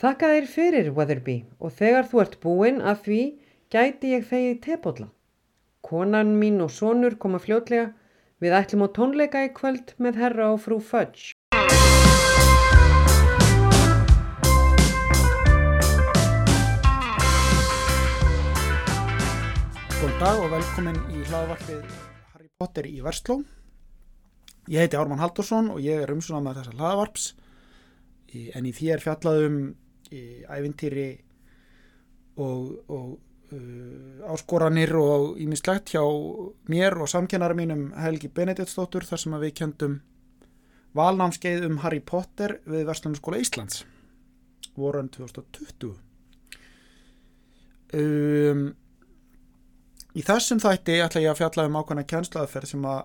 Þakka þér fyrir, Weatherby, og þegar þú ert búinn að því gæti ég þegið tepotla. Konan mín og sonur koma fljótlega. Við ætlum á tónleika í kvöld með herra og frú Fudge. Góðan dag og velkomin í hlaðvarpið Harry Potter í Versló. Ég heiti Ármann Haldursson og ég er umsuna með þessa hlaðvarps en í því er fjallað um í ævintýri og, og uh, áskoranir og ímislegt hjá mér og samkennara mínum Helgi Benediktsdóttur þar sem við kendum valnámskeið um Harry Potter við Verslunarskóla Íslands voran 2020 um, Í þessum þætti ætla ég að fjalla um ákveðna kjænslaðferð sem að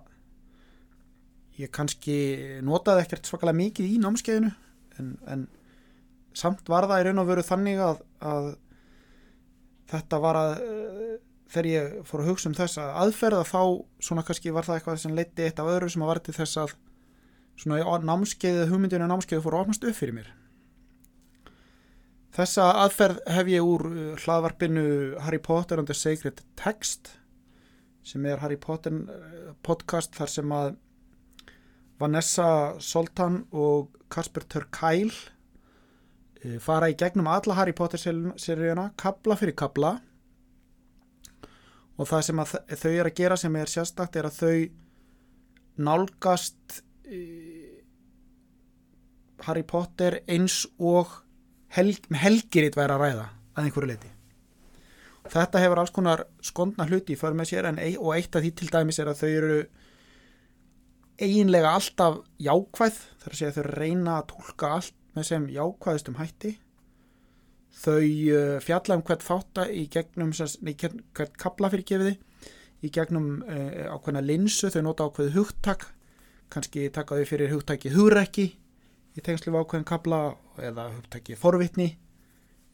ég kannski notaði ekkert svakalega mikið í námskeiðinu en, en samt var það í raun og veru þannig að, að þetta var að uh, þegar ég fór að hugsa um aðferð að þá svona kannski var það eitthvað sem leiti eitt af öðru sem að var til þess að svona í námskeiðu, hugmyndinu námskeiðu fór að opnast upp fyrir mér. Þessa aðferð hef ég úr uh, hlaðvarpinu Harry Potter and the Sacred Text sem er Harry Potter uh, podcast þar sem að Vanessa Soltan og Kasper Törkæl fara í gegnum alla Harry Potter seríuna, kabla fyrir kabla og það sem þau er að gera sem er sérstakt er að þau nálgast uh, Harry Potter eins og helg, helgiritt væri að ræða að einhverju leiti. Þetta hefur alls konar skondna hluti í för með sér ei- og eitt af því til dæmis er að þau eru eiginlega alltaf jákvæð þar að segja að þau reyna að tólka allt með sem jákvæðistum hætti. Þau uh, fjalla um hvert þátta í gegnum nei, hvert kapla fyrir gefiði í gegnum uh, ákveðna linsu. Þau nota ákveðu hugtak kannski taka þau fyrir hugtaki hugrekki í tengslu ákveðin kapla eða hugtaki forvitni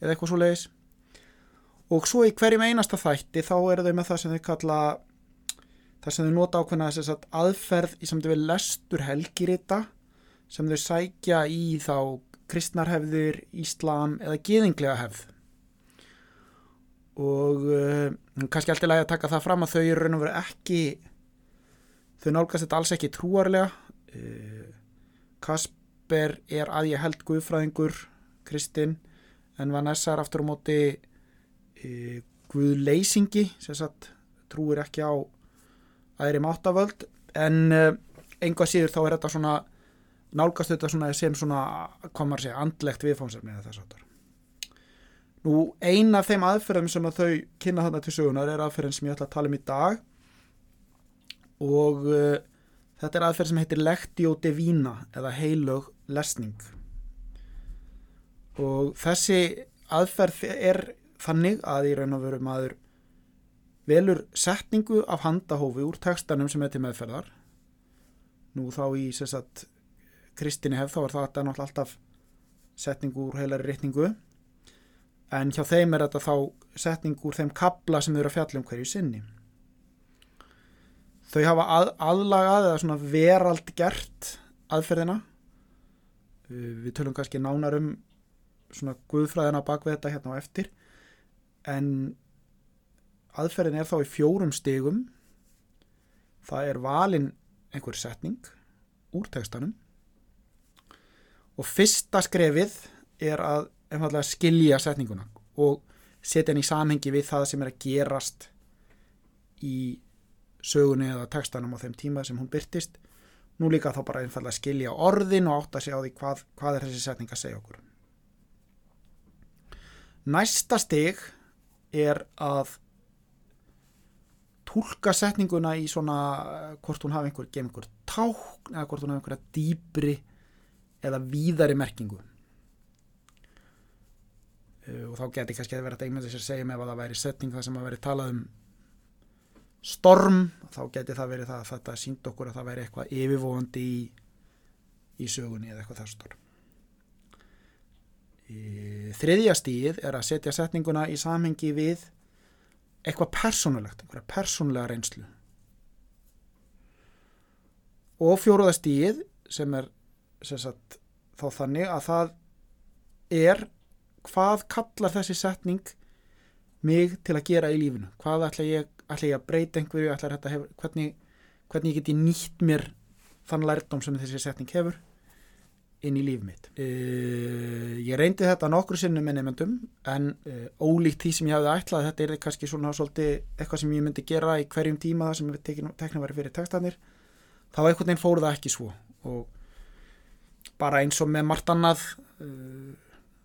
eða eitthvað svo leiðis og svo í hverjum einasta þætti þá eru þau með það sem þau kalla það sem þau nota ákveðna þess að aðferð í samt við lestur helgirita sem þau sækja í þá kristnarhefðir, íslam eða geðinglega hefð. Og uh, kannski alltaf að taka það fram að þau eru raun og veru ekki þau nálgast þetta alls ekki trúarlega. Uh, Kasper er að ég held guðfræðingur Kristinn en Vanessa er aftur á móti uh, guðleysingi sem sagt trúir ekki á aðri máttavöld. En einhvað síður þá er þetta svona nálgast þetta svona sem svona maður segja, andlegt viðfámsefni eða þess aftur Nú, ein af þeim aðferðum sem að þau kynna þarna til sögunar er aðferðin sem ég ætla að tala um í dag. Og uh, þetta er aðferð sem heitir Lectio Divina eða heilög lesning. Og þessi aðferð er þannig að í raun og veru maður velur setningu af handahófi úr textanum sem er til meðferðar. Nú þá í sem sagt kristinni hef þá er þetta náttúrulega alltaf setningu úr heilari rétningu en hjá þeim er þetta þá setningu úr þeim kabla sem þau eru að fjalla um hverju sinni. Þau hafa að, aðlagað eða svona verald gert aðferðina. Uh, við tölum kannski nánar um svona guðfræðina bak við þetta hérna á eftir. En aðferðin er þá í fjórum stigum. Það er valin einhver setning úr textanum og fyrsta skrefið er að einfallega skilja setninguna og setja henni í samhengi við það sem er að gerast í sögunni eða textanum á þeim tíma sem hún byrtist nú líka þá bara einfallega skilja orðin og átta sig á því hvað, hvað er þessi setning að segja okkur. Næsta stig er að tólka setninguna í svona eh, hvort hún hafi einhver, gem einhver tákn eða hvort hún hafi einhverja dýpri eða víðari merkingu. Eh, og þá geti kannski að vera þetta einmitt þess að segja með að það væri setning það sem að veri talað um storm þá geti það verið það að þetta sínd okkur að það væri eitthvað yfirvóðandi í, í sögunni eða eitthvað þess storm. Þriðja stíð er að setja setninguna í samhengi við eitthvað persónulegt, einhverja persónulega reynslu. Og fjóruða stíð sem er sagt, þá þannig að það er hvað kallar þessi setning mig til að gera í lífinu? Hvað ætla ég, ætla ég að breyta einhverju? Þetta hefur, hvernig, hvernig ég geti nýtt mér þann lærdom sem þessi setning hefur inn í líf mitt? Uh, ég reyndi þetta nokkru sinnum með nefndum en uh, ólíkt því sem ég hafði ætlað þetta er kannski svona svolítið eitthvað sem ég myndi gera í hverjum tíma það sem tekna væri fyrir textanir þá einhvern veginn fór það ekki svo. Og bara eins og með margt annað uh,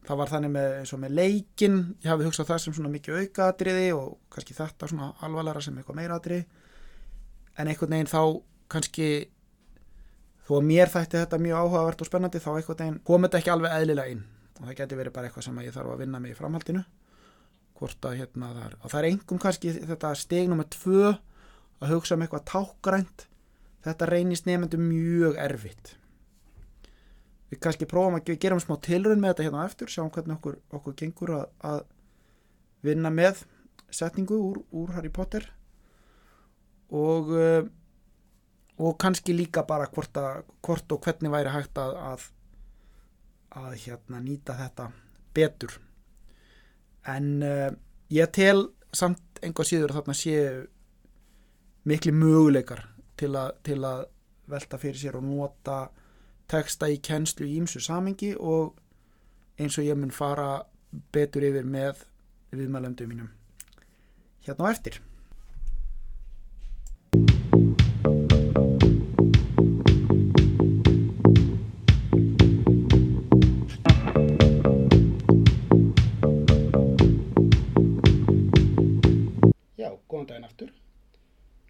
það var þannig með, eins og með leikin ég hafi hugsað það sem svona mikið aukaadriði og kannski þetta svona alvarlega sem eitthvað meiraadriði en einhvern veginn þá kannski þó að mér þætti þetta mjög áhugavert og spennandi þá einhvern veginn kom þetta ekki alveg eðlilega inn. Og það geti verið bara eitthvað sem ég þarf að vinna með í framhaldinu. Hvort að hérna það er og það er einhverjum kannski þetta stegnum með tvö að hugsa um eitthvað tákgrænt þetta reynist nefndu mjög erfitt við kannski prófum að gera um smá tilrönd með þetta hérna eftir sjáum hvernig okkur, okkur gengur að, að vinna með setningu úr, úr Harry Potter. Og uh, og kannski líka bara hvort, að, hvort og hvernig væri hægt að, að, að hérna, nýta þetta betur. En uh, ég tel samt einhvað síður að þarna sé miklu möguleikar til, a, til að velta fyrir sér og nota texta í kennslu í ímsu samengi og eins og ég mun fara betur yfir með viðmælendum mínum. Hérna á eftir.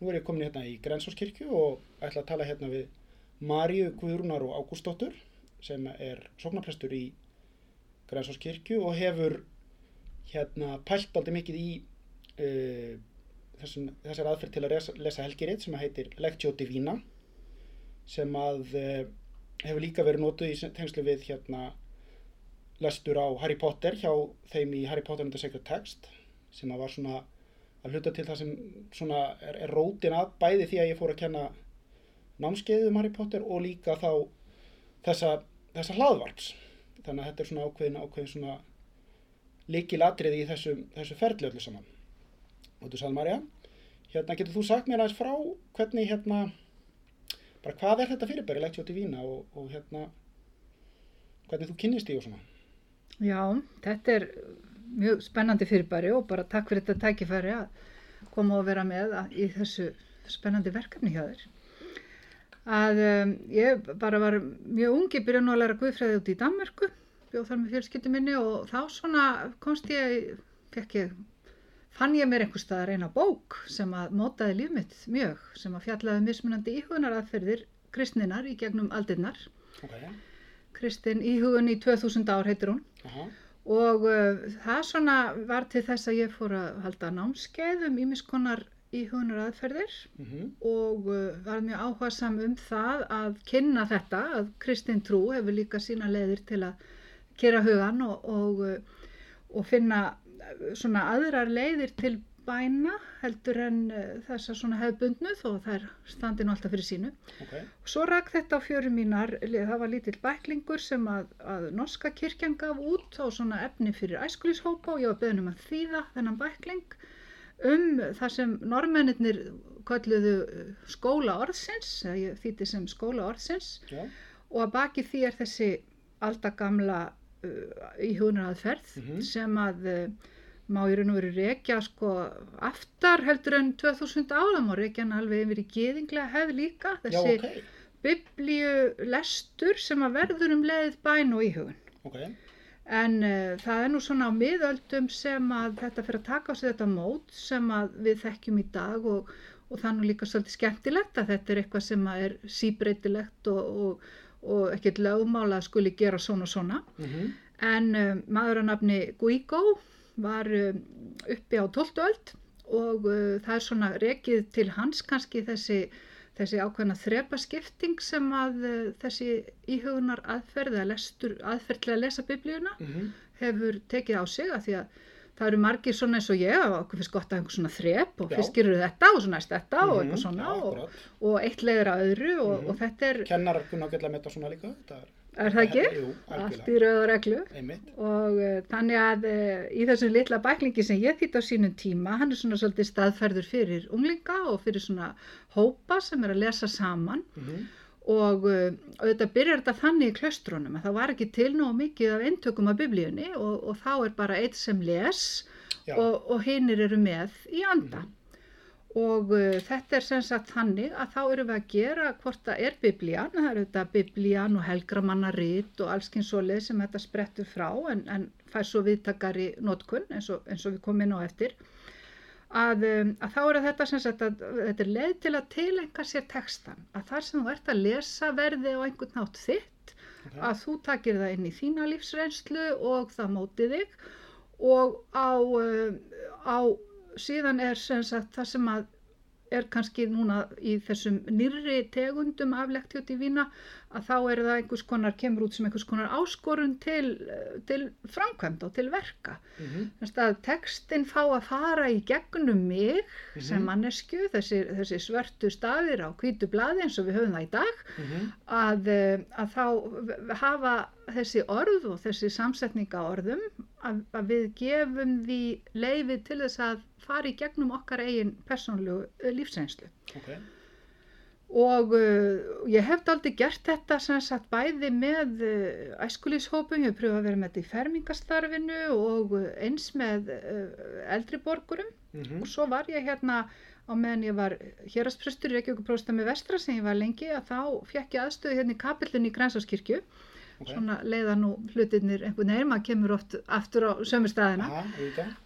Nú er ég komin hérna í Grensóskirkju og ætla að tala hérna við Maríu Guðrúnar og Ágústóttur sem er sóknarprestur í Grensóskirkju og hefur hérna pælt aldrei mikið í uh, þessum, þessar aðferð til að lesa, lesa helgiritt sem heitir Lectio Divina sem að uh, hefur líka verið nótuð í tengslu við hérna lestur á Harry Potter hjá þeim í Harry Potter and the Sacred Text sem að var svona að hluta til það sem svona er, er rótin að bæði því að ég fór að kenna námskeiðu um Harry Potter og líka þá þessa, þessa hlaðvarps. Þannig að þetta er svona ákveðin ákveðin svona líkilatriði í þessu, þessu ferli öllu saman. Og þú sagði Marja hérna getur þú sagt mér aðeins frá hvernig hérna bara hvað er þetta fyrirbæri legt hjá til Vína og, og hérna hvernig þú kynnist í og svona? Já, þetta er mjög spennandi fyrirbæri og bara takk fyrir þetta tækifæri að koma og vera með í þessu spennandi verkefni hjá þér. Að um, ég bara var mjög ungi, byrjaði nú að læra guðfræði út í Danmörku, bjóð þar með fjölskyttu minni og þá svona komst ég, fekk ég, fann ég mér einhver stað að reyna bók sem að mótaði líf mitt mjög, sem að fjallaði um mismunandi íhugunar aðferðir kristninar í gegnum aldinnar. Okay. Kristin íhugun í 2000 ár heitir hún. Uh -huh og uh, það svona var til þess að ég fór að halda námskeið um ímiskonar íhugunar aðferðir mm -hmm. og uh, var mjög áhugasam um það að kynna þetta að Kristinn Trú hefur líka sína leiðir til að kera hugan og, og, uh, og finna uh, svona aðrar leiðir til bæna heldur en þess að svona hefðbundnu þó það er standinu alltaf fyrir sínu okay. og svo rak þetta á fjöru mínar það var lítill bæklingur sem að, að norska kirkjan gaf út á svona efni fyrir æskulíshópa og ég var beðin um að þýða þennan bækling um það sem normennir kalluðu uh, skóla orðsins þýtti sem skóla orðsins yeah. og að baki því er þessi aldagamla uh, íhugunaraðferð mm -hmm. sem að uh, má í raun og veru reykja sko aftar heldur en 2000 áðan og reykja hann alveg yfir í geðinglega hefð líka þessi Já, okay. biblíu lestur sem að verður um leið bæn og íhugun okay. En uh, það er nú svona á miðöldum sem að þetta fyrir að taka á sig þetta mót sem að við þekkjum í dag og, og það er nú líka svolítið skemmtilegt að þetta er eitthvað sem að er síbreytilegt og, og, og ekkert lögmála að skuli gera svona svona mm -hmm. en uh, maður að nafni Guígó var um, uppi á 12. öld og uh, það er svona rekið til hans kannski þessi, þessi ákveðna þrepaskipting sem að uh, þessi íhugunar aðferð eða lestur, aðferð til að lesa biblíuna mm -hmm. hefur tekið á sig að því að það eru margir svona eins og ég og okkur finnst gott að einhver svona þrep og fyrst gerur þetta og svo næst þetta mm -hmm. og eitthvað svona já, og, og eitt leiður að öðru og, mm -hmm. og þetta er Kennar kunna ágætlega með þetta svona líka? Þetta er er það ekki? Jú, Allt í rauð og reglu Einmitt. og uh, þannig að uh, í þessum litla bæklingi sem ég þýtt á sínum tíma, hann er svona svolítið staðferður fyrir unglinga og fyrir svona hópa sem er að lesa saman Mhm. og uh, auðvitað byrjar þetta þannig í klaustrunum að það var ekki til nóg mikið af eintökum af biblíunni og, og þá er bara eitt sem les Já. og, og hinnir eru með í anda. Og uh, þetta er sem sagt þannig að þá erum við að gera hvort það er biblían, það er auðvitað biblían og helgramannarit og allskins svoleið sem þetta sprettur frá en, en fær svo viðtakari notkun eins og, eins og við komum inn á eftir. Að, um, að þá er þetta sem sagt að þetta er leið til að tilenga sér textan, að þar sem þú ert að lesa verði á einhvern nátt þitt, Ok. að þú takir það inn í þína lífsreynslu og það móti þig og á, uh, á síðan er sem sagt það sem að er kannski núna í þessum nýrri tegundum af lektjóti vína að þá er það einhvers konar, kemur út sem einhvers konar áskorun til, til framkvæmd og til verka. Mhm. Þess að textin fá að fara í gegnum mig sem Mhm. mannesku, þessi, þessi svörtu staðir á hvítu blaði eins og við höfum það í dag Mhm. að, eh, að þá hafa þessi orð og þessi samsetninga orðum að, að við gefum því leifi til þess að fara í gegnum okkar eigin persónlegu eh, lífsreynslu. Ok. Og uh, ég hef aldrei gert þetta sem sagt bæði með uh, æskulíshópum, ég hef pröfað að vera með þetta í fermingastarfinu og eins með uh, eldri borgurum Mhm. og svo var ég hérna á meðan ég var hérastprestur í Reykjavíkuprósta með vestra sem ég var lengi að þá fekk ég aðstöðu hérna í kapillunni í Grensáskirkju Ok. svona leiða nú hlutirnir einhvern veginn, maður kemur oft aftur á sömu staðina Aha,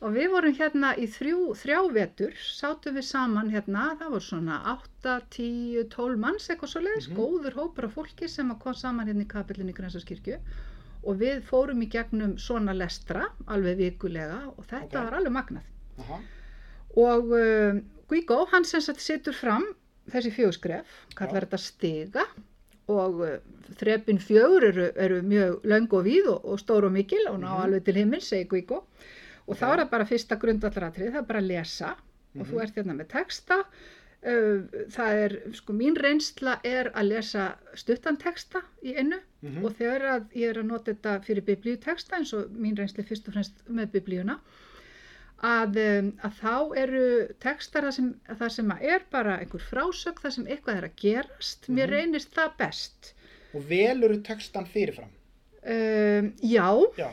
og við vorum hérna í þrjú, þrjá vetur sátum við saman hérna það voru svona 8, 10, 12 manns eitthvað svo leiðis, Mhm. góður hópur af fólki sem að kom saman hérna í kapillunni í Grensáskirkju og við fórum í gegnum svona lestra alveg vikulega og þetta Ok. var alveg magnað Aha. og uh, Guigo, hann sem sagt setur fram þessi fjögurskref, kallar þetta stiga og uh, þrepin fjögur eru, eru mjög löng og víð og, og stór og mikil og ná Mhm. alveg til himmil, segir Guigo og þá Ok. er það bara fyrsta grundvallaratrið, það er bara að lesa og þú Mhm. ert hérna með texta uh, það er, sko mín reynsla er að lesa stuttan texta í einu Mhm. og þegar ég er að nota þetta fyrir biblíuteksta eins og mín reynsli fyrst og fremst með biblíuna að, um, að þá eru textar það sem, það sem er bara einhver frásögn það sem eitthvað er að gerast mér Mhm. reynist það best Og velur textan fyrirfram. um, já, Já.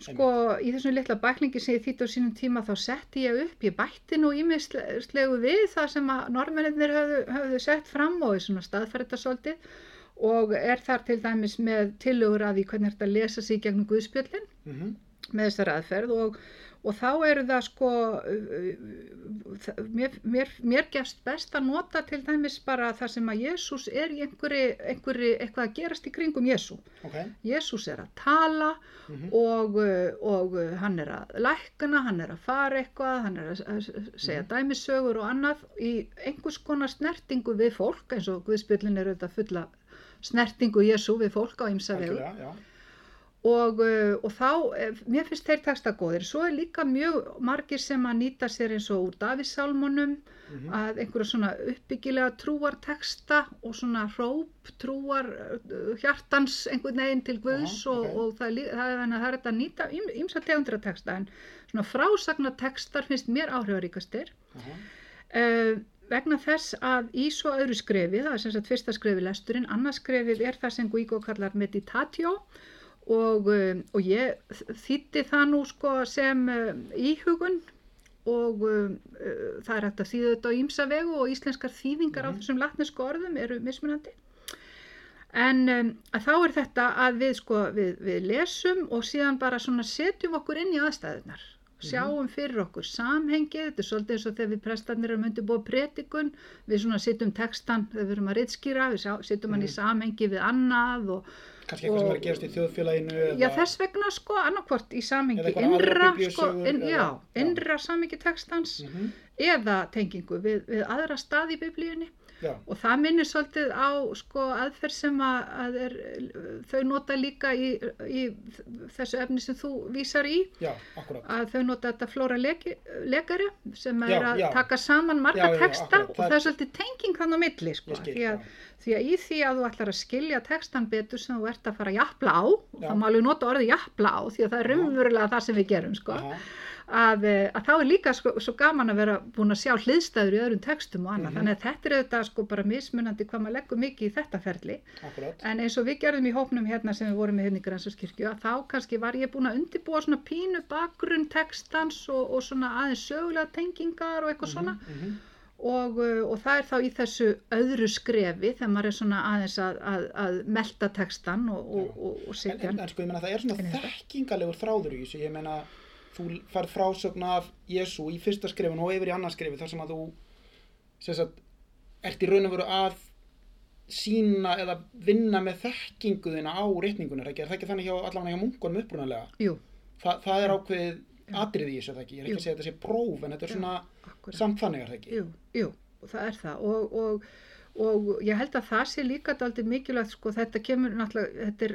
sko í þessum litla bæklingi sem ég þýtti á sínum tíma þá setti ég upp, ég bætti nú ímislegu við það sem að normennir höfðu, höfðu sett fram og er svona staðfærita svolítið og er þar til dæmis með tillögur að því hvernig þetta lesa sig í gegnum Guðspjöllin Mhm. með þessari aðferð og, og þá eru það sko uh, uh, það- mér, mér, mér gefst best að nota til dæmis bara það sem að Jésús er í einhverju, einhverju eitthvað að gerast í kringum Jésú. Ok. Jésús er að tala og, uh, og uh, hann er að lækna, hann er að fara eitthvað, hann er að segja dæmisögur og annað í einhvers konar snertingu við fólk eins og Guðspjöllin er auðvitað fulla snertingu Jésú við fólk á ymsa vegu. Og, uh, og þá, eh, mér finnst þeir texta góðir. Svo er líka mjög margir sem að nýta sér eins og úr Davissálmunum Mhm. að einhverja svona uppbyggilega trúarteksta og svona hróp trúar uh, hjartans einhvern veginn til Guðs Aha, og, ok. og það, það, er, þannig að það er þetta að nýta ymsa tegundur af texta en svona frásagna textar finnst mér áhrifaríkastir uh, vegna þess að í svo öðru skrefi, það er sem sagt fyrsta skrefi lesturinn, annars skrefið er það sem Guigo kallar meditatio og, um, og ég þýtti það nú sko sem um, íhugun og um, uh, það er hægt að þýða þetta á ímsa vegu og íslenskar þýðingar á Mhm. þessum latnesku orðum eru mismunandi. En um, þá er þetta að við, sko, við, við lesum og síðan bara svona setjum okkur inn í aðstæðunar. Sjáum fyrir okkur samhengið, þetta er svolítið eins og þegar við prestarnir erum undir búið predikun, við svona setjum textan þegar við erum að rittskýra, við setjum hann í Mhm. samhengi við annað og Kannski eitthvað sem er að gerast í þjóðfélaginu Já, þess vegna sko annarkvort í samhengi innra, sko, eða- já, já. innra samhengi textans Mhm. eða tengingu við, við aðra stað í biblíunni Já, og það minnir svolítið á sko aðferð sem að, að er, þau nota líka í, í þessu efni sem þú vísar í. Já, að þau nota þetta flóra leki, lekari sem er Já, að taka saman marga texta og Það er- svolítið tenging þannig á milli sko, skil, því, að, því að í því að þú ætlar að skilja textan betur sem þú ert að fara að jafla á þá má alveg nota orðið jafla á því að það er Já. raunverulega það sem við gerum sko, Aha, að, eh, að þá er líka sko, svo gaman að vera búin að sjá hliðstæður í öðrum textum og annað, Mhm. þannig að þetta er auðvitað sko bara mismunandi hvað maður leggur mikið í þetta ferli akkurat. En eins og við gerðum í hópnum hérna sem við vorum með hérna í Grænsarskirkju að þá kannski var ég búin að undirbúa svona pínu bakgrunn textans og, og svona aðeins sögulega tengingar og eitthvað svona Mhm, og, uh, og það er þá í þessu öðru skrefi þegar maður er svona aðeins að, að, að melta textan og, og, og, og En, en, en sko, ég meina, það er svona þekkingalegur þráður í þessu. Ég meina, þú færð frásögn af Jésu í fyrsta skrifun og yfir í annað skrifi þar sem að þú, sem sagt, ert í raun og veru að sína eða vinna með þekkinguðina á reikningunni, er það ekki þannig hjá allavega hjá munkunum upprunalega? Þa, það er ákveðið atriði í þessu, er það ekki? Ég er ekki Jú. að segja þetta sé próf, en þetta er svona þannig, er það ekki? Jú, jú, það er það og, og, og ég held að það sé líka daldið mikilvægt sko, þetta kemur náttúrulega, þetta er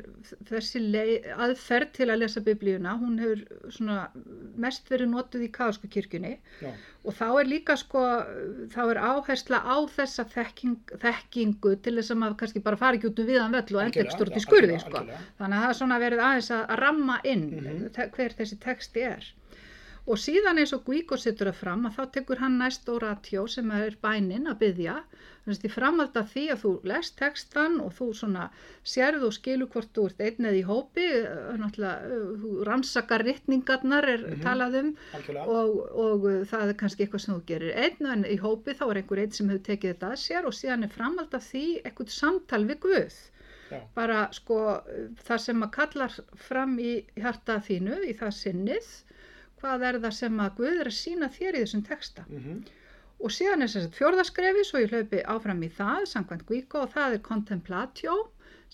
þessi leið, aðferð til að lesa biblíuna, hún hefur svona mest verið notuð í kaðsku kirkjunni Já, og þá er líka sko, þá er áhersla á þessa þekking, þekkingu til þess að maður kannski bara fari ekki út um viðan völl og Algjörlega, ekki stort í skurði sko. Þannig að það er svona verið aðeins að, ramma inn Mhm. te- hver þessi texti er. Og síðan eins og Guíko setur það fram að þá tekur hann næst oratjó sem er bænin að byggja. Þannig að af því að þú lest textan og þú svona sérðu og skilur hvort þú ert einn eða í hópi, eh, náttúrulega eh, þú rannsakar rittningarnar er Mhm. talað um og, og uh, það er kannski eitthvað sem þú gerir einn en í hópi þá er einhver einn sem hefur tekið þetta að sér og síðan er framhald af því eitthvað samtal við Guð Já. bara sko það sem að kallar fram í hjarta þínu í það sinnið hvað er það sem að Guð er að sína þér í þessum texta Mm og síðan er þess að fjórðaskrefi svo ég hlaupi áfram í það samkvæmt Guíko og það er contemplatio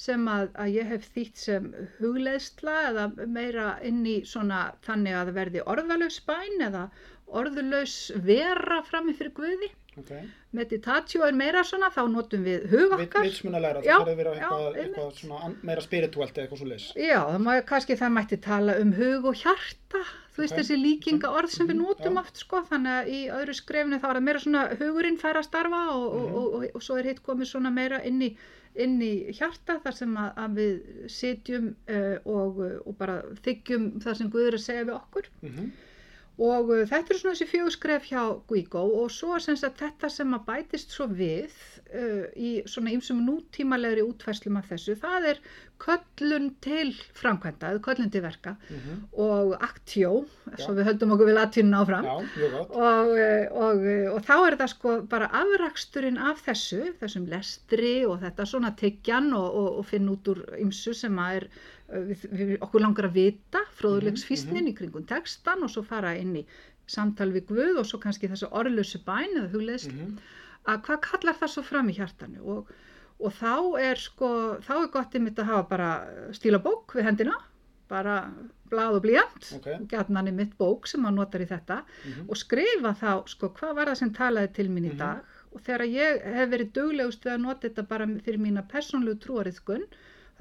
sem að, að ég hef þýtt sem hugleiðsla eða meira inn í svona þannig að það verði orðalaus bæn eða orðulaus vera frammi fyrir Guði. Ok. Meditatio er meira svona, þá notum við hug Við, okkar. vitsmunalæra, það vera já, eitthvað, eitthvað svona meira spirituelt eða eitthvað svo leys. Já, það má, kannski það mætti tala um hug og hjarta, þú veist þessi líkinga orð sem við Mhm, notum já. oft sko, þannig að í öðru skrefinu þá er það meira svona hugurinn fær að starfa og, Mhm. og, og, og, og svo er hitt komið svona meira inn í, inn í hjarta þar sem að, að við sitjum uh, og, og bara þykjum það sem Guður er að segja við okkur Mm og uh, þetta er svona þessi fjögur skref hjá Guíko og svo er sem sagt þetta sem að bætist svo við uh, í svona ymsum nútímalegri útfærslum af þessu, það er köllun til framkvæmda, eða köllun til verka og actio, svo við höldum okkur við latínun áfram. Já, og, eh, og, eh, og þá er það sko bara afraksturinn af þessu, þessum lestri og þetta svona tyggjan og, og, finna út úr ymsu sem að er við, við, okkur langar að vita fróðulegsfísnin í kringum textan og svo fara inn í samtal við Guð og svo kannski þessu orðlösu bæn eða hugleðslu Mm að hvað kallar það svo fram í hjartanu og, og þá er sko þá er gott einmitt að hafa bara stíla bók við hendina bara blað og blíjant Ok. og gætnan í mitt bók sem maður notar í þetta Mhm. og skrifa þá sko hvað var það sem talaði til mín í Mhm. dag og þegar ég hef verið duglegust við að nota þetta bara fyrir mína persónlegu trúariðkun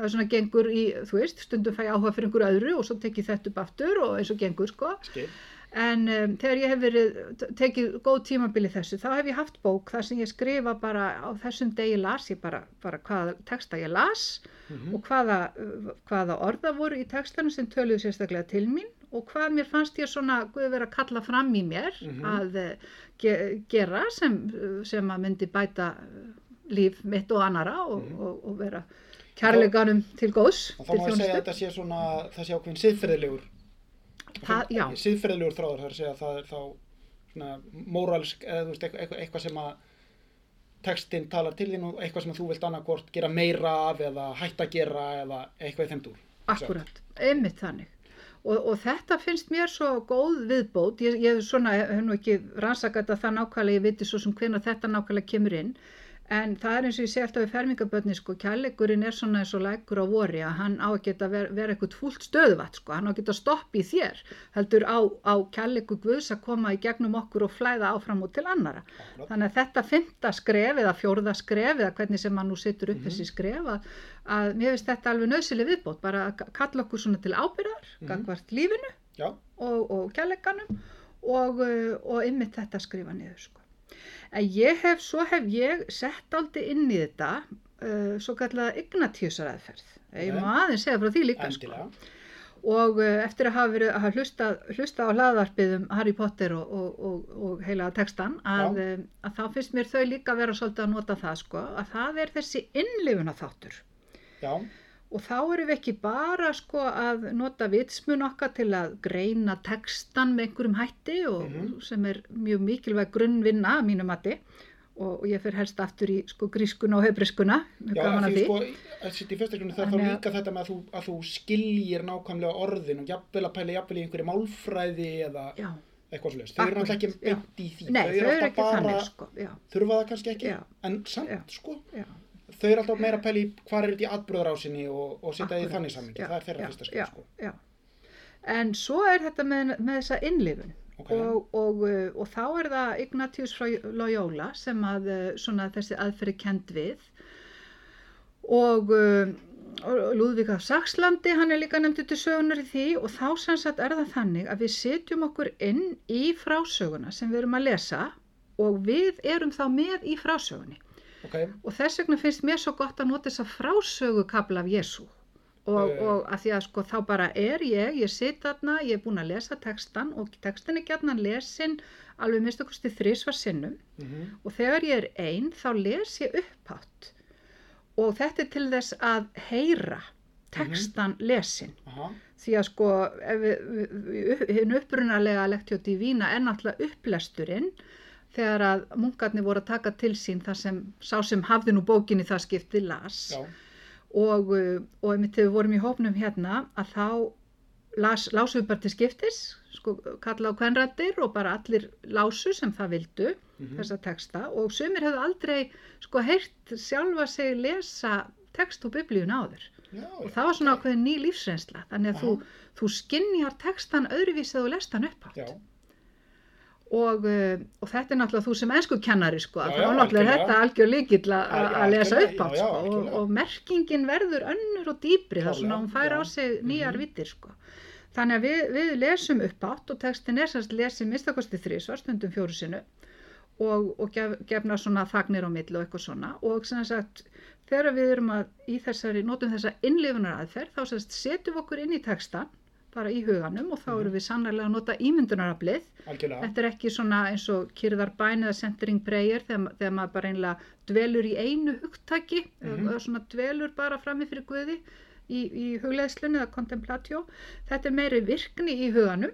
það er svona gengur í, þú veist, stundum fæ ég áhuga fyrir einhverju öðru og svo tek ég þetta upp aftur og eins og gengur sko Skil. En um, þegar ég hef verið, tekið góð tímabili þessu, þá hef ég haft bók þar sem ég skrifa bara á þessum degi las ég bara, bara hvaða texta ég las Mhm. og hvaða, uh, hvaða orða voru í textanum sem töluðu sérstaklega til mín og hvað mér fannst ég svona Guð vera að kalla fram í mér Mhm. að uh, ge gera sem, sem að myndi bæta uh, líf mitt og annara og, Mhm. og, og vera kærleikanum til góðs, Og þá má ég segja að þetta sé svona, það sé ákveðin siðferðilegur, Það, já, siðferðilegur þráður, það er að segja að það er þá svona móralsk, eða þú veist, eitthvað, eitthvað sem að textinn talar til þín og eitthvað sem að þú vilt annarkvort gera meira af eða hætta að gera eða eitthvað í þeim dúr. Akkurat, einmitt þannig. Og, og þetta finnst mér svo góð viðbót, ég, ég svona, hef nú ekki rannsakað þetta það nákvæmlega, ég viti svo sem hvenær þetta nákvæmlega kemur inn, En það er eins og ég segi alltaf við fermingabönni, sko, kærleikurinn er svona eins og lækur á vori að hann á að geta ver, vera eitthvað fúlt stöðuvat, sko, hann á að geta stopp í þér, heldur á, á kærleiku Guðs að koma í gegnum okkur og flæða áfram og til annara. Þannig að þetta fymta skref eða fjórða skref eða hvernig sem hann nú situr upp Mhm. þessi skref að, að mér finnst þetta alveg nöðsileg viðbót, bara að kalla okkur svona til ábyrðar, Mhm. gangvart lífinu Já, og, og kærleikanum og, uh, og ymmið þetta skrifa niður sko. En ég hef, svo hef ég sett aldrei inn í þetta uh, svo kallaða Ignatiusaræðferð. Ég má aðeins segja frá því líka sko. Og uh, eftir að hafa verið að hafa hlusta, hlusta á hlaðvarpið um Harry Potter og, og, og, og heila textan að, um, að þá finnst mér þau líka vera svolítið að nota það sko að það er þessi innlifuna þáttur. Já, Og þá erum við ekki bara sko að nota vitsmun okkar til að greina textan með einhverjum hætti og Mhm. sem er mjög mikilvæg grunnvinna að mínu mati og, ég fer helst aftur í sko grískuna og hebriskuna, mjög já því því. sko, fyrstaklunni það þarf að- líka þetta með að þú, að þú skiljir nákvæmlega orðin og jafnvel að pæla jafnvel í einhverju málfræði eða Já, eitthvað svolítið. Þau eru náttúrulega ekki beint í því. nei, þau eru ekki þannig sko, já, þurfa það kannski ekki, Já. en samt sko, já. Þau eru alltaf meira í hvað er þetta í atbröðarásinni og, og setja það í þannig samingi. Það er þeirra fyrsta já, skrif sko. já. En svo er þetta með, með þessa innlifun Ok. og, og, uh, og þá er það Ignatius frá Loyola sem að uh, svona þessi aðferði kend við og uh, og Lúðvík af Sakslandi, hann er líka nefndur til sögunar í því og þá sem sagt er það þannig að við setjum okkur inn í frásöguna sem við erum að lesa og við erum þá með í frásögunni Ok, og þess vegna finnst mér svo gott að nota þessa frásögukabla af Jésu og, Eh. og að því að sko þá bara er ég, ég sitt þarna, ég er búin að lesa textan og textin er gætnan lesin alveg minnst okkur stið þrísvar sinnum. Mm og þegar ég er einn þá les ég upphátt. Og þetta er til þess að heyra textan lesin aha, því að sko hinn upprunalega lektjó divína er náttúrulega upplesturinn þegar að munkarnir voru að taka til sín það sem sá sem hafði nú bókinni það skipti las. Já, og, uh, og einmitt þegar við vorum í hópnum hérna að þá las, lásum við bara til skiptis sko, kalla á kvenrættir og bara allir lásu sem það vildu mhm, þessa texta. Og sumir hefðu aldrei sko heyrt sjálfa sig lesa text og biblíun áður. Já, og það var svona ákveðin ný lífsreynsla. Þannig að þú, þú skinnjar textan öðruvísi að þú lest hann upp já, og, uh, og þetta er náttúrulega þú sem ennsku kennari sko, Já, þá já, er náttúrulega algjörlega. þetta algjör líkill að- lesa upp átt já, sko, og, og merkingin verður önnur og dýpri þar svona hún fær á sig nýjar Mhm. vittir sko. þannig að við, við lesum upp átt og textin er sérst lesið minnstakosti þrísvar stundum fjóru sinu og, og gef, gefna svona þagnir á milli og eitthvað svona og sem sagt þegar við erum að í þessari, notum þessa innlifunar aðferð þá sérst setjum við okkur inn í textan bara í huganum og þá Mhm. erum við sannlega að nota ímyndunaraflið Þetta er ekki svona eins og kyrðar bæn eða centering prayer þegar, þegar maður bara einlega dvelur í einu hugtaki Mhm. eða svona dvelur bara frammi fyrir Guði í, í hugleðslunni eða contemplatio. Þetta er meiri virkni í huganum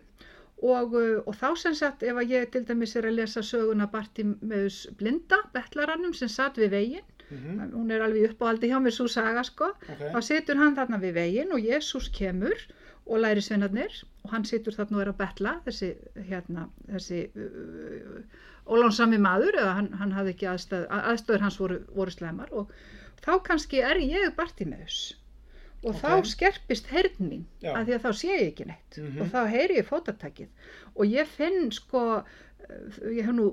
og, uh, og þá sem sagt ef að ég til dæmis er að lesa söguna Bartimeus blinda, betlarannum sem satt við veginn, mhm, hún er alveg uppáhaldi hjá mér svo saga sko, ok, þá situr hann þarna við veginn og Jésús kemur og læri sveinarnir og hann situr þarna og er að betla þessi, hérna, þessi uh, ólánsami maður eða hann, hann hafði ekki aðstæð, aðstöður hans voru, voru slemar og þá kannski er ég Bartimeus og Ok. þá skerpist heyrn mín Já. af því að þá sé ég ekki neitt Mhm. og þá heyri ég fótatakið og ég finn sko uh, ég hef nú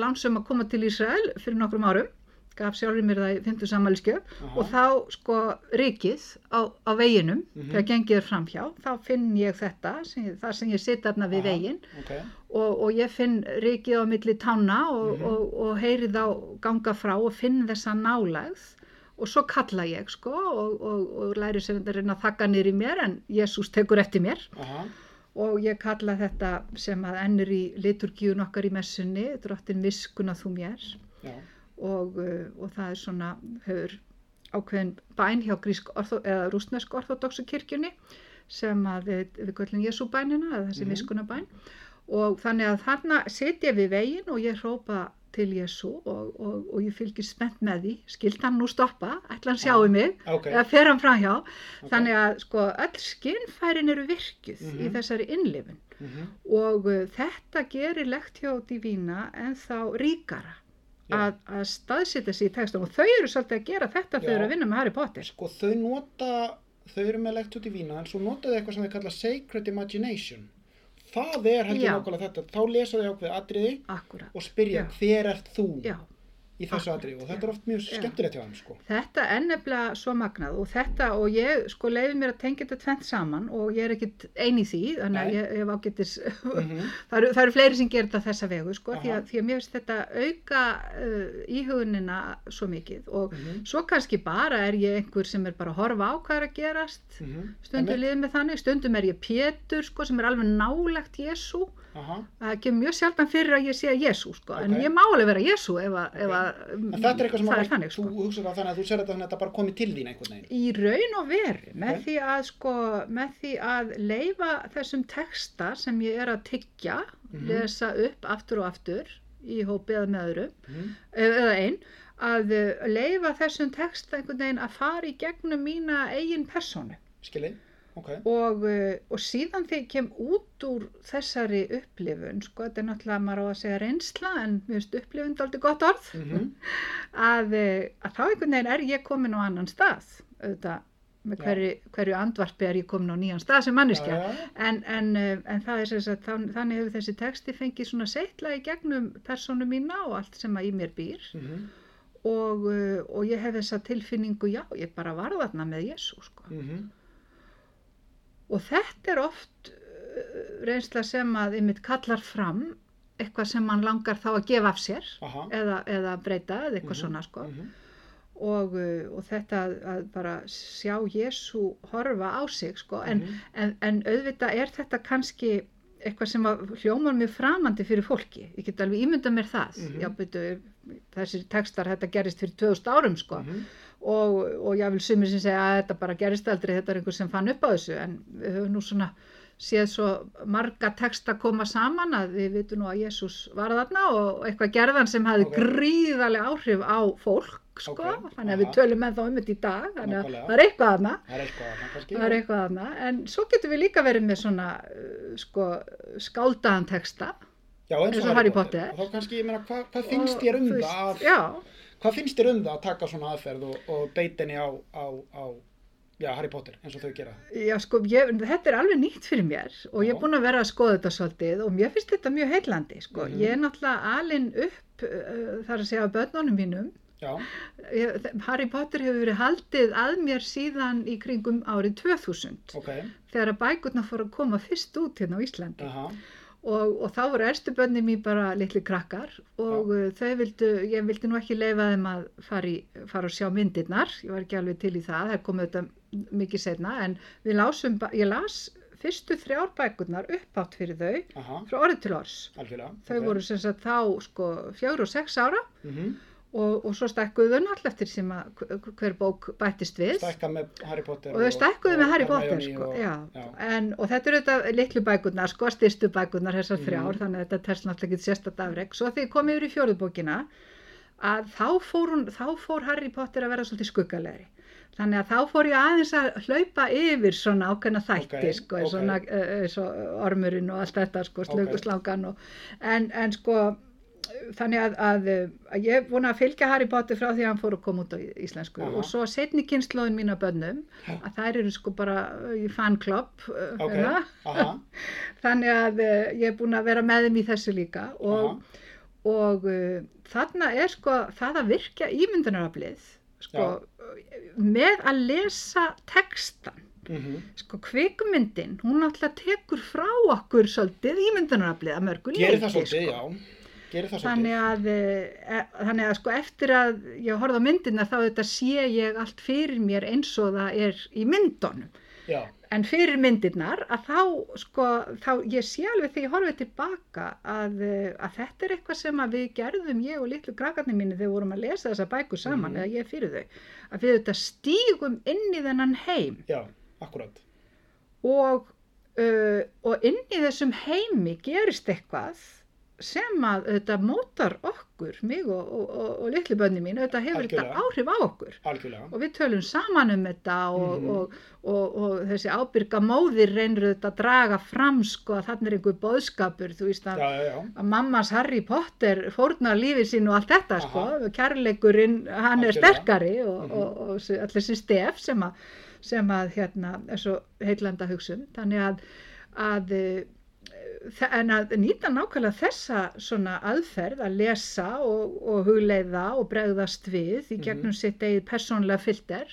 langsum að koma til Ísrael fyrir nokkrum árum gaf sjálfur mér það í 50 sammæliskjöf og þá sko rikið á, á veginum Mhm. þegar gengið er framhjá þá finn ég þetta, sem, þar sem ég sitt þarna við Aha. veginn ok, og, og ég finn rikið á milli tána og, Mhm. og, og heyri þá ganga frá og finn þessa nálægð og svo kalla ég sko og, og, og læri sem þetta reyna að þakka í mér en Jésús tekur eftir mér aha, og ég kalla þetta sem að ennur í liturgíun okkar í messunni drottin miskuna þú mér já, og, uh, og það er svona hefur ákveðin bæn hjá grísk orþó, eða rúsnesk orþódoksu kirkjunni sem að við, við göllum Jésu bænina eða þessi Mhm. mm miskunabæn og þannig að þarna ég við veginn og ég hrópa til Jésu og, og, og ég fylgir spennt með því. Skilt hann nú stoppa, ætla hann sjáu mig? ok, eða fer hann framhjá ok, þannig að sko öll skinnfærin eru virkjuð í Mhm. þessari innlifun. Mhm, og uh, þetta gerir lektjó divína en þá ríkara. Að, að staðsita sig í textum. Og þau eru svolítið að gera þetta þau eru að vinna með Harry Potter. Sko þau nota, þau eru með lekt út í vína en svo nota þau eitthvað sem þau kalla sacred imagination. Það er heldur nákvæmlega þetta. Þá lesa þau ákveð atriði akkurat, og spyrja Já. hver ert þú? Já í þessu atriði og þetta er oft mjög skemmtilegt hjá þeim sko. Þetta er nefnilega svo magnað og þetta og ég sko leiði mér að tengja þetta tvent saman og ég er ekkit ein í því þannig að ég, ég hef ágættis Mhm. það, eru, það eru fleiri sem gerir þetta þessa vegu sko því að, því að mér finnst þetta auka uh, íhugunina svo mikið og Mhm. svo kannski bara er ég einhver sem er bara að horfa á hvað er að gerast Mhm. stundum Einmitt. liðið með þannig, stundum er ég Pétur sko sem er alveg nálegt Jésu Aha. það kemur mjög sjaldan fyrir að ég sé Jésu sko en Ok. ég má alveg vera Jésu ef að, ef að En þetta er eitthvað sem að er þannig sko þú hugsaður á þannig að þú ser þetta að þetta bara komi til þín einhvern veginn. í raun og veru með Ok. því að sko með því að leifa þessum texta sem ég er að tyggja Mhm. lesa upp aftur og aftur í hópi eða með öðru Mhm. eða einn að uh, leifa þessum texta einhvern veginn að fara í gegnum mína eigin persónu Skilji? Ok. og, uh, og síðan þegar ég kem út úr þessari upplifun sko, þetta er náttúrulega maður á að segja reynsla en mér finnst upplifun aldrei gott orð Mhm. að, uh, að þá einhvern veginn er ég komin á annan stað auðvitað með hverju, hverju andvarpi er ég komin á nýjan stað sem manneskja já, já. En, en, uh, en er sagt, þann, þannig hefur þessi texti fengið svona seitla í gegnum persónu mína og allt sem að í mér býr Mhm. og, uh, og ég hef þessa tilfinningu, já, ég bara var þarna með Jésu, sko. Mhm. Og þetta er oft uh, reynsla sem að ymmit kallar fram eitthvað sem mann langar þá að gefa af sér eða, eða breyta eða eitthvað Mhm, svona, sko. Mhm. Og, uh, og þetta að, bara sjá Jésu horfa á sig, sko, en Mhm. en, en auðvitað er þetta kannski eitthvað sem hljómar mjög framandi fyrir fólki, ég get alveg ímyndað mér það Mhm. já, byrju, þessir textar þetta gerist fyrir 2000 árum sko Mhm. Og, og ég vil sumir sem segja að þetta bara gerist aldrei, þetta er einhver sem fann upp á þessu. En við höfum nú svona séð svo marga texta koma saman að við vitum nú að Jésús var þarna og eitthvað gerðan sem hafði Ok. gríðarlega áhrif á fólk sko, Ok, þannig að við tölum með þá um þetta í dag þannig að það er eitthvað þarna. Það er eitthvað þarna, en svo getum við líka verið með svona uh, sko, skáldaðan texta. Já, eins og Harry Potter. Og þá kannski, ég meina, hvað, hvað finnst Og, þér um það að, hvað finnst þér um það að taka svona aðferð og, og beitinni á, á, á, já, Harry Potter, eins og þau gera? já sko, ég, þetta er alveg nýtt fyrir mér og ég er búin að vera að skoða þetta svolítið og mér finnst þetta mjög heillandi sko. Mhm. ég er náttúrulega alin upp uh, þar að segja börnunum mínum. Já, ég, Harry Potter hefur verið haldið að mér síðan í kringum árið 2000 ok, þegar að bækurna fóru að koma fyrst út hérna á Íslandi. Aha, og, og þá voru erstu bönni mín bara litli krakkar og uh, þau vildu, ég vildi nú ekki leifa þeim að fara, í, fara að sjá myndirnar, ég var ekki alveg til í það, það kom þetta mikið setna en lásum, ég las fyrstu þrjár bækurnar uppátt fyrir þau aha, frá orðið til orðs. algjörlega. Þau ok. voru sem sagt þá sko fjögur og sex ára Mhm. Og, og svo stækkuðu þau náttúrulega eftir sem að hver bók bættist við Stækka með Harry Potter. og þau stækkuðu með Harry Potter sko, og- já. já. En, og þetta eru þetta litlu bækurnar sko, styrstu bækurnar þessar Mhm. þrjár þannig að þetta telst náttúrulega ekki sérstætt afreg svo þegar ég kom yfir í fjóruðbókina að þá fór, hún, þá fór Harry Potter að vera svolítið skuggalegri þannig að þá fór ég aðeins að hlaupa yfir svona ákveðna þætti sko, eins, ok. og, nag- eh, eins og ormurinn og allt þetta sko, slönguslangan og, en, en sko þannig að, að, að ég er búin að fylgja Harry Potter frá því að hann fór að koma út á íslensku. Aha. og svo setni kynnslóðin mín af bönnum Já. að þær eru sko bara í fanklopp uh, Ok, aha, þannig að uh, ég er búin að vera með þeim í þessu líka. Og, og uh, þarna er sko það að virkja ímyndunaraflið sko, með að lesa textan mhm, sko kvikmyndin, hún alltaf tekur frá okkur svolítið ímyndunaraflið að mörgu gerir það leyti, svolítið, sko. Þannig að, e, þannig að sko eftir að ég horfði á myndina þá þetta sé ég allt fyrir mér eins og það er í myndunum. Já, En fyrir myndirnar að þá sko, þá ég sé alveg þegar ég horfið tilbaka að, eh, að þetta er eitthvað sem að við gerðum ég og litlu krakkarnir mínu þegar vorum að lesa þessa bækur saman Mhm. eða ég fyrir þau. Að við þetta stígum inn í þennan heim já, akkurat. og, uh, og inn í þessum heimi gerist eitthvað sem að þetta mótar okkur, mig og, og, og, og litlu bönni mín, þetta hefur þetta Algjörlega. áhrif á okkur algjörlega og við tölum saman um þetta og, Mhm. og, og, og þessi ábyrga móðir reynir þetta að draga fram sko að þannig er einhver boðskapur þú veist að, já, já, já, að mammas Harry Potter fórnar lífið sín og allt þetta sko, Aha. kærleikurinn hann er Algjörlega. sterkari og, Mhm. og, og þessi- stef sem að, sem að hérna er svo heillanda hugsun þannig að, að en að nýta nákvæmlega þessa svona aðferð að lesa og, og hugleiða og bregðast við í Mhm. gegnum sitt eigið persónlega filter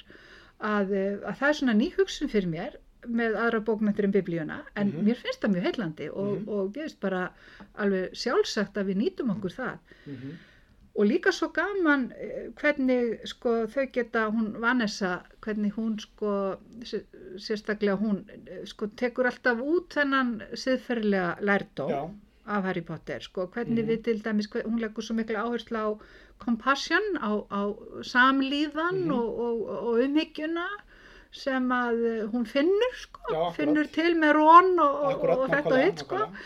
að, eh, að það er svona ný hugsun fyrir mér með aðra bókmyndir en biblíuna en Mhm. mér finnst það mjög heillandi og, Mhm. og ég veist bara alveg sjálfsagt að við nýtum okkur það mhm, og líka svo gaman eh, hvernig sko þau geta hún Vanessa, hvernig hún sko sé- sérstaklega hún eh, sko tekur alltaf út þennan siðferðilega lærdóm já, af Harry Potter sko, hvernig Mhm. við til dæmis, hver- hún leggur svo mikla áherslu á compassion, á, á samlíðan Mhm. og, og, og umhyggjuna sem að hún finnur sko, Já, akkurat. finnur til með rón og, og, akkurat, þetta og hitt sko nákvæmlega.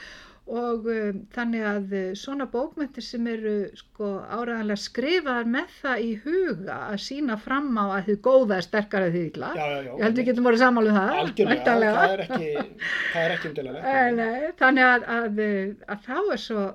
Og um, þannig að uh, svona bókmyndir sem eru sko áræðanlega skrifaðar með það í huga að sína fram á að þið góða er sterkara þið illa. Já, já, já, ég held við getum voru sammálu það algjörlega, það er ekki ekki Eh, umdælega nei, þannig að, að, uh, að þá er svo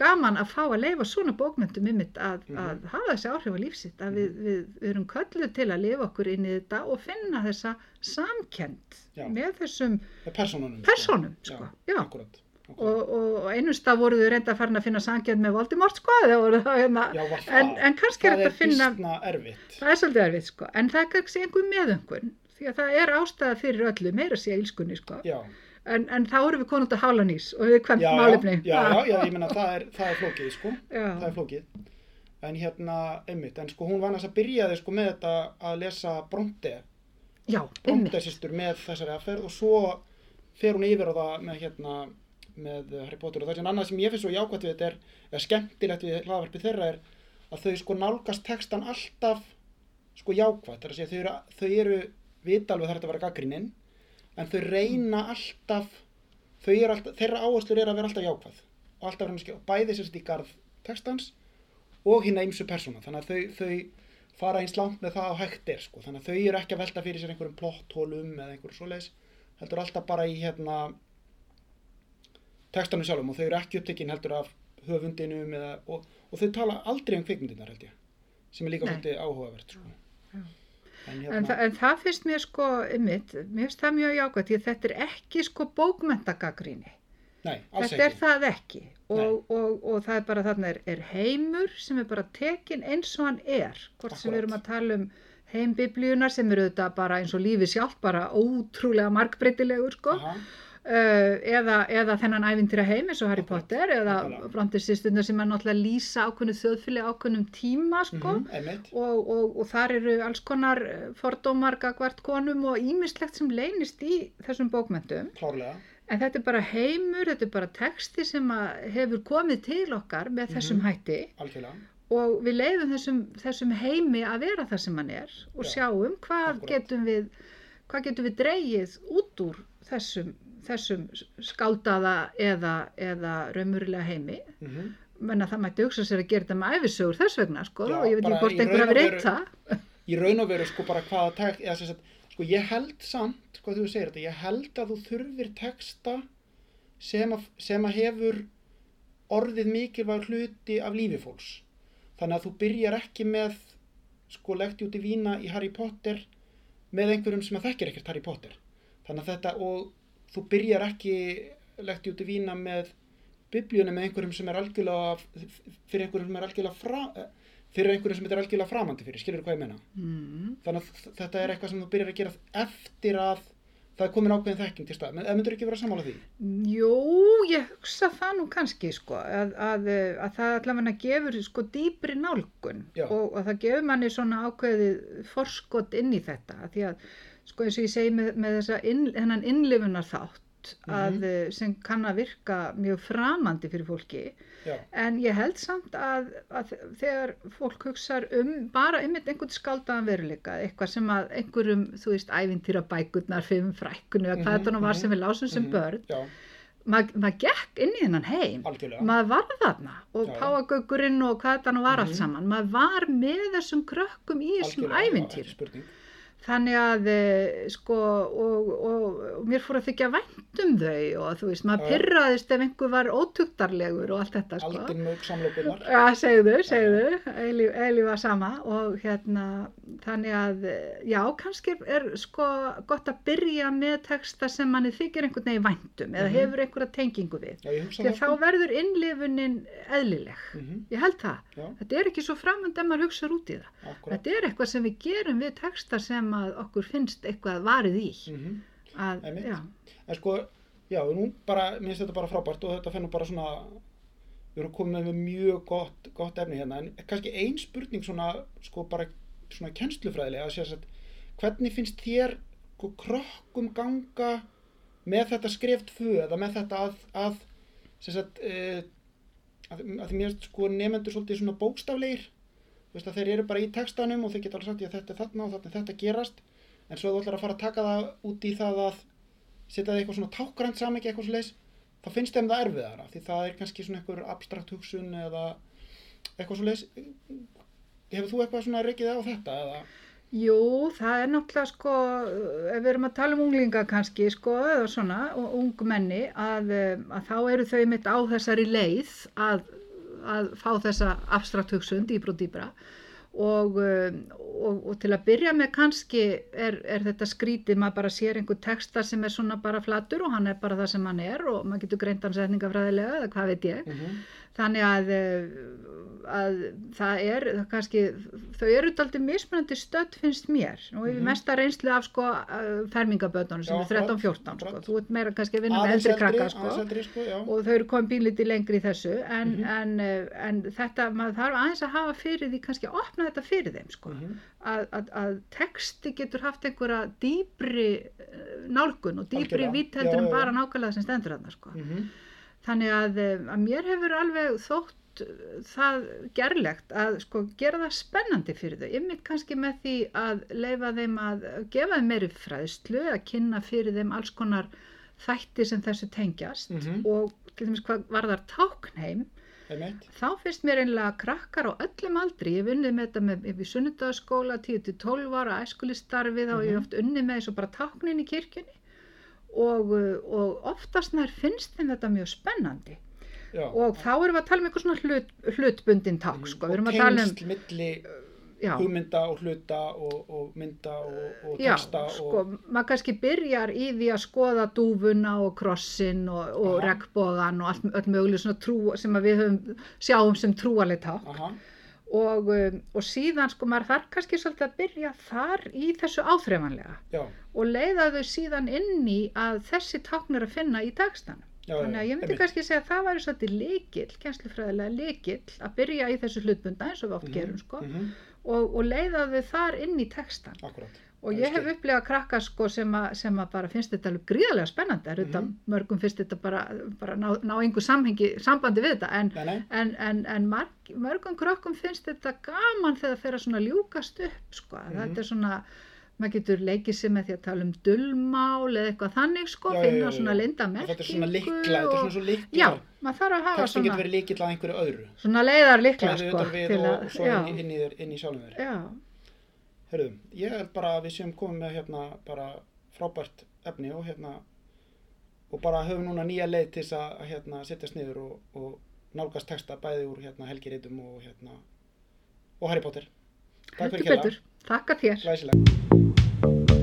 gaman að fá að leifa svona bókmyndum ymmit að, Mhm. að hafa þessi áhrif á lífsitt að við, við, við erum kölluð til að lifa okkur inn í þetta og finna þessa samkend með þessum Persónum, já, sko, já. akkurat, akkurat. og, og, og einustaf voru þau reynda að fara að finna samkend með Voldemort sko hérna já, en, en kannski er þetta að finna það er svolítið erfitt sko. En það er kannski einhver meðöngun því að það er ástæða fyrir öllu meira sé ílskunni sko. En, en þá erum við konum út að hálanís og við kvemt já, já, málefni. Já, já, já, ég meina það er, það er flókið sko, það er flókið. En hérna, einmitt, en sko hún var næst að byrjaði sko með þetta að lesa Bronte, já, Bronte sýstur með þessari aðferð og svo fer hún yfir á það með hérna með Harry Potter. Og það sem annað sem ég finnst svo jákvæmt við þetta er, eða skemmtilegt við hlaðvarpi þeirra er að þau sko nálgast textan alltaf sko jákvæmt, það er að segja þau þau eru vita alveg þarf þetta að vera gaggrinnin en þau reyna alltaf þau alltaf, þeirra áherslur er að vera alltaf jákvæð. Og alltaf að skilja, bæði sérst í garð textans og hérna ymsu persóna. Þannig að þau, þau fara eins langt með það á hægt er sko. þannig að þau eru ekki að velta fyrir sér einhverjum plotthólum eða einhverjum svoleiðis heldur alltaf bara í hérna textanum sjálfum og þau eru ekki upptekinn heldur af höfundinum eða, og, og þau tala aldrei um kvikmyndinar held ég sem er líka svolítið áhugavert sko. Já. en En, hérna þa en það finnst mér sko, einmitt, mér finnst það mjög jákvæmt því að þetta er ekki sko alls Þetta er ekki það ekki og, og, og það er bara þarna er, er heimur sem er bara tekin eins og hann er. Hvort sem við erum að tala um heim biblíunar sem eru þetta bara eins og lífi sjálf, bara ótrúlega markbreytilegur sko. Aha, eða, eða þennan ævintýra heim eins og Harry Potter eða framtíðsýstundar sem er náttúrulega lýsa ákveðnu þjóðfili ákveðnum tíma sko. Mhm, einmitt. Og, og, og þar eru alls konar eh, fordómar gagvart konum og ímislegt sem leynist í þessum bókmentum klárlega. En þetta er bara heimur, þetta er bara texti sem hefur komið til okkar með Mhm. þessum hætti. Algjörlega. Og við leiðum þessum, þessum heimi að vera það sem hann er og Já, sjáum hvað akkúrat. getum við hvað getum við dreigið út úr þessum, þessum skáldaða eða, eða raumurilega heimi. Mhm. Menna það mætti hugsa sér að gera þetta með æfisögur þess vegna sko Já, og ég veit ekki hvort einhver hafi reynt það. í raun og veru sko bara hvaða text eða sagt, sko ég held samt hvað þú segir þetta, ég held að þú þurfir texta sem að, sem að hefur orðið mikilvæg hluti af lífi fólks. Þannig að þú byrjar ekki með sko lekti út í vína í Harry Potter með einhverjum sem að þekkir ekkert Harry Potter. Þannig að þetta og þú byrjar ekki lekti út í vína með biblíunum með einhverjum sem er algjörlega fyrir einhverjum sem er algjörlega fra, fyrir einhverjum sem þetta er algjörlega framandi fyrir, skilur hvað ég meina mm. þannig að þetta er eitthvað sem þú byrjar að gera eftir að það er komin ákveðin þekking til stað, en myndur ekki vera sammála því Jú, ég hugsa það nú kannski sko, að, að, að það allavega gefur sko dýpri nálgun Já. og, það gefur manni svona ákveðið forskot inn í þetta því að sko eins og ég segi með, með þessa inn, hennan innlifunar þátt að, Mhm. sem kann að virka mjög framandi fyrir fólki. Já, en ég held samt að, að þegar fólk hugsar um bara einmitt einhvern skáldaðan veruleika eitthvað sem að einhverjum, þú veist, ævintýra bækurnar, fimm frækkunu eða hvað Mhm, þetta nú var mhm, sem við lásum sem mhm, börn já, maður mað gekk inn í þennan heim. Algjörlega. Maður var þarna og páagöggurinn og hvað þetta nú var allt Mhm. saman. Maður var með þessum krökkum í þessum ævintýr. Þannig að eh, sko og, og, og mér fór að þykja vænt um þau og þú veist, maður pyrraðist ef einhver var ótugtarlegur og allt þetta sko aldin mög samlokunar Já, segðu, segðu, Eli, Eli var sama og hérna, þannig að, eh, já, kannski er sko gott að byrja með texta sem manni þykir einhvern veginn væntum eða Mhm. hefur einhverja tengingu við. já, Því þá sko. verður innlifunin eðlileg. Mhm, Ég held það. já, Þetta er ekki svo framönd ef maður hugsa út í það. akkurat Þetta er eitthvað sem við gerum við texta sem að okkur finnst eitthvað varið í. Mhm. Að, Einmitt. já, en sko, já, nú bara mér finnst þetta bara frábært og þetta fennum bara svona við erum komið með mjög gott, gott efni hérna, en kannski ein spurning svona, sko, bara svona kennslufræðilega, að sé að hvernig finnst þér sko, krokkum ganga með þetta skref tvö eða með þetta að, að sem sagt, uh, að, að því mér sko nefnendur svolítið svona bókstaflegir þú veist að þeir eru bara í textanum og þeir geta alveg sagt að þetta er þarna og þarna er þetta gerast. En svo þú ætlar að fara að taka það út í það að setja það eitthvað svona tákgrænt samingi eitthvað svo leis, þá finnst þeim það erfiðara því það er kannski svona einhver abstrakt hugsun eða eitthvað svo leis hefur þú eitthvað svona reikið á þetta eða? Jú, það er náttúrulega sko, ef við erum að tala um unglinga kannski sko, eða svona, ungmenni, að, eh, að þá eru þau mitt á þessari leið að, að fá þessa abstrakt hugsun dýbra og dýbra og, eh, og, og til að byrja með kannski er, er þetta skrítið, maður bara sér einhver texta sem er svona bara flatur og hann er bara það sem hann er og maður getur greint hann setningafræðilega eða hvað veit ég. mm -hmm. Þannig að, eh, að það er það kannski, þau eru daldið mismunandi stödd finnst mér og ég Mhm. er mesta reynslu af sko fermingabötunum sem Já, er 13-14 sko. þú ert meira kannski að vinna með eldri krakka sko sko, og þau eru komið bínlítið lengri í þessu en, Mhm. en, eh, en þetta, maður þarf aðeins að hafa fyrir því kannski að opna þetta fyrir þeim sko Mhm. að, að, að texti getur haft einhverja dýbri eh, nálgun og dýbri vitt heldur en bara nákvæmlega sem stendur þarna sko Mhm. Þannig að, eh, að mér hefur alveg þótt eh, það gerlegt að sko gera það spennandi fyrir þau. Ymmit kannski með því að leifa þeim að gefa þeim meiri fræðslu, að kynna fyrir þeim alls konar þætti sem þessu tengjast Mhm. og til dæmis hvað varðar táknheim Einmitt. þá finnst mér einlega krakkar á öllum aldri, ég hef unnið með þetta með upp í sunnudagaskóla, 10-12 ára æskulistarfi, þá hef ég Mhm. oft unnið með og bara táknin í kirkjunni og, uh, og oftast nær finnst þeim þetta mjög spennandi. Já. og þá erum við að tala um eitthvað svona hlut, hlutbundin Mhm. sko, og um, tengsl milli já, hugmynda og hluta og, og mynda og, og já, texta sko, og maður kannski byrjar í því að skoða dúfuna og krossin og, regnbogan og allt, möguleg svona trú sem við höfum, sjáum sem trúaleg ták aha, og, um, og síðan sko maður þarf kannski svolítið að byrja þar í þessu áþreifanlega já, og leiða þau síðan inn í að þessi tákn er að finna í textanum. já, Þannig að ég myndi einmitt. kannski segja að það væri svolítið líkil, kennslufræðilega líkil að byrja í þessu hlutbunda eins og við oft Mhm, gerum sko mhm, og, og leiða þau þar inn í textan. akkurat Og ég er hef upplegað krakka sko sem, að, sem að bara finnst þetta alveg gríðarlega spennandi, mm Mhm. mörgum finnst þetta bara, bara ná, ná einhver samhengi, sambandi við þetta. En en, en, en marg, mörgum krökkum finnst þetta gaman þegar það fer að svona ljúkast upp sko. Mhm. þetta er svona maður getur leikið sig með því að tala um dullmál eða eitthvað þannig sko, Já, finna já, já. svona linda merkingu þetta er svona likla þetta er svona svo likla já, maður þarf að hafa svona, svona leiðar likla sko, og, og svo inn, í- í í sjálfum þér Hörðum, ég held bara að við séum komið með hérna bara frábært efni og hérna og bara höfum núna nýja leið til þess að að, hérna setjast niður og, og nálgast texta bæði úr hérna helgiritum og hérna og Harry Potter. Takk heldur fyrir kella, betur þakka þér. Glæsilega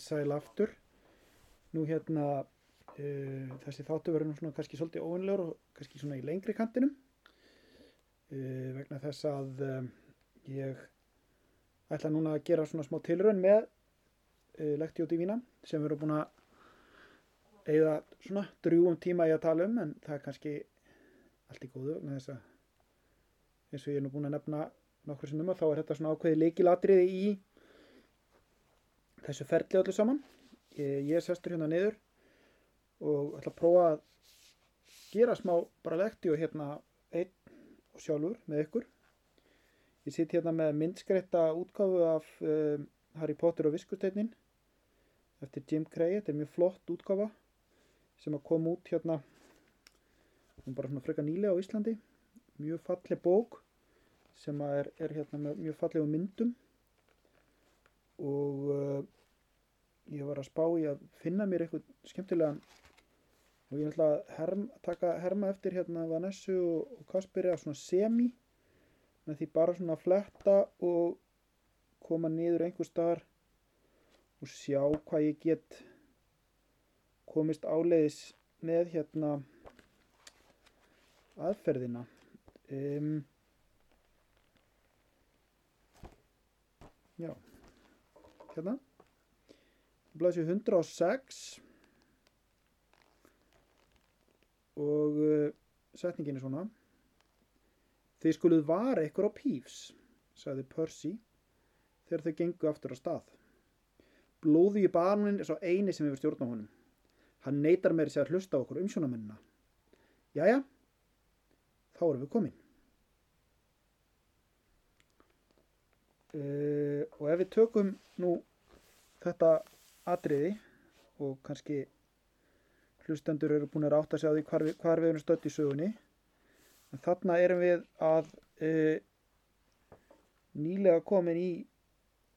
sæl aftur. Nú hérna, uh, þessi þáttu verður svona kannski svolítið óvinnlegur og kannski svona í lengri kantinum. Uh, vegna þess að um, ég ætla núna að gera svona smá tilraun með uh, Lectio Divina sem við erum búin að eigða svona drjúum tíma í að tala um en það er kannski allt í góðu vegna þess að eins og ég er nú búin að nefna nokkur sinnum að þá er þetta svona ákveði leikilatriði í þessu ferli öllu saman ég, ég er sestur hérna niður og ætla að prófa að gera smá bara lekti og hérna einn og sjálfur með ykkur. Ég sitt hérna með myndskreita útgáfu af um, Harry Potter og Viskusteinin eftir Jim Cray. Þetta er mjög flott útgáfa sem að koma út hérna bara svona freka nýlega á Íslandi. Mjög falleg bók sem er, er hérna með mjög fallegum myndum og uh, ég var að spá í að finna mér eitthvað skemmtilegan og ég ætla að herm, taka herma eftir hérna Vanessu og, og Kasperi að svona semi með því bara svona fletta og koma niður einhver staðar og sjá hvað ég get komist áleiðis með hérna aðferðina. Um, já. Hérna blæsju 106 og uh, setningin er svona Þið skuluð vara ykkur á pífs, sagði Percy þegar þau gengu aftur á stað. Blóði í banunin er svo eini sem hefur stjórn á honum. Hann neytar meiri sig að hlusta okkur umsjónamennina. Jæja, þá erum við komin. Uh, og ef við tökum nú þetta atriði og kannski hlustendur eru búin að átta sig á því hvar við, hvar við erum stött í sögunni. En þarna erum við að uh, nýlega komin í